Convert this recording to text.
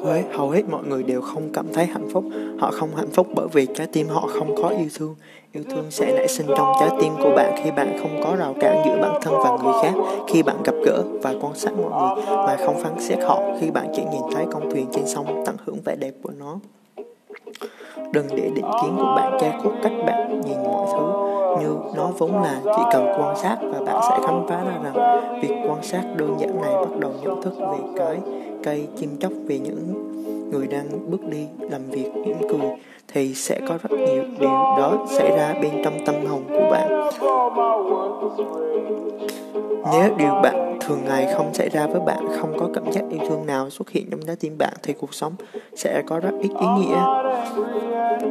với hầu hết mọi người đều không cảm thấy hạnh phúc. Họ không hạnh phúc bởi vì trái tim họ không có yêu thương. Yêu thương sẽ nảy sinh trong trái tim của bạn khi bạn không có rào cản giữa bản thân và người khác, khi bạn gặp gỡ và quan sát mọi người, mà không phán xét họ khi bạn chỉ nhìn thấy con thuyền trên sông tận hưởng vẻ đẹp của nó. Đừng để định kiến của bạn che khuất cách bạn nhìn mọi thứ như nó vốn là chỉ cần quan sát và bạn sẽ khám phá ra rằng việc quan sát đơn giản này bắt đầu nhận thức về cái cây chim chóc, về những người đang bước đi làm việc mỉm cười thì sẽ có rất nhiều điều đó xảy ra bên trong tâm hồn của bạn. Nếu điều bạn thường ngày không xảy ra với bạn, không có cảm giác yêu thương nào xuất hiện trong trái tim bạn thì cuộc sống sẽ có rất ít ý nghĩa.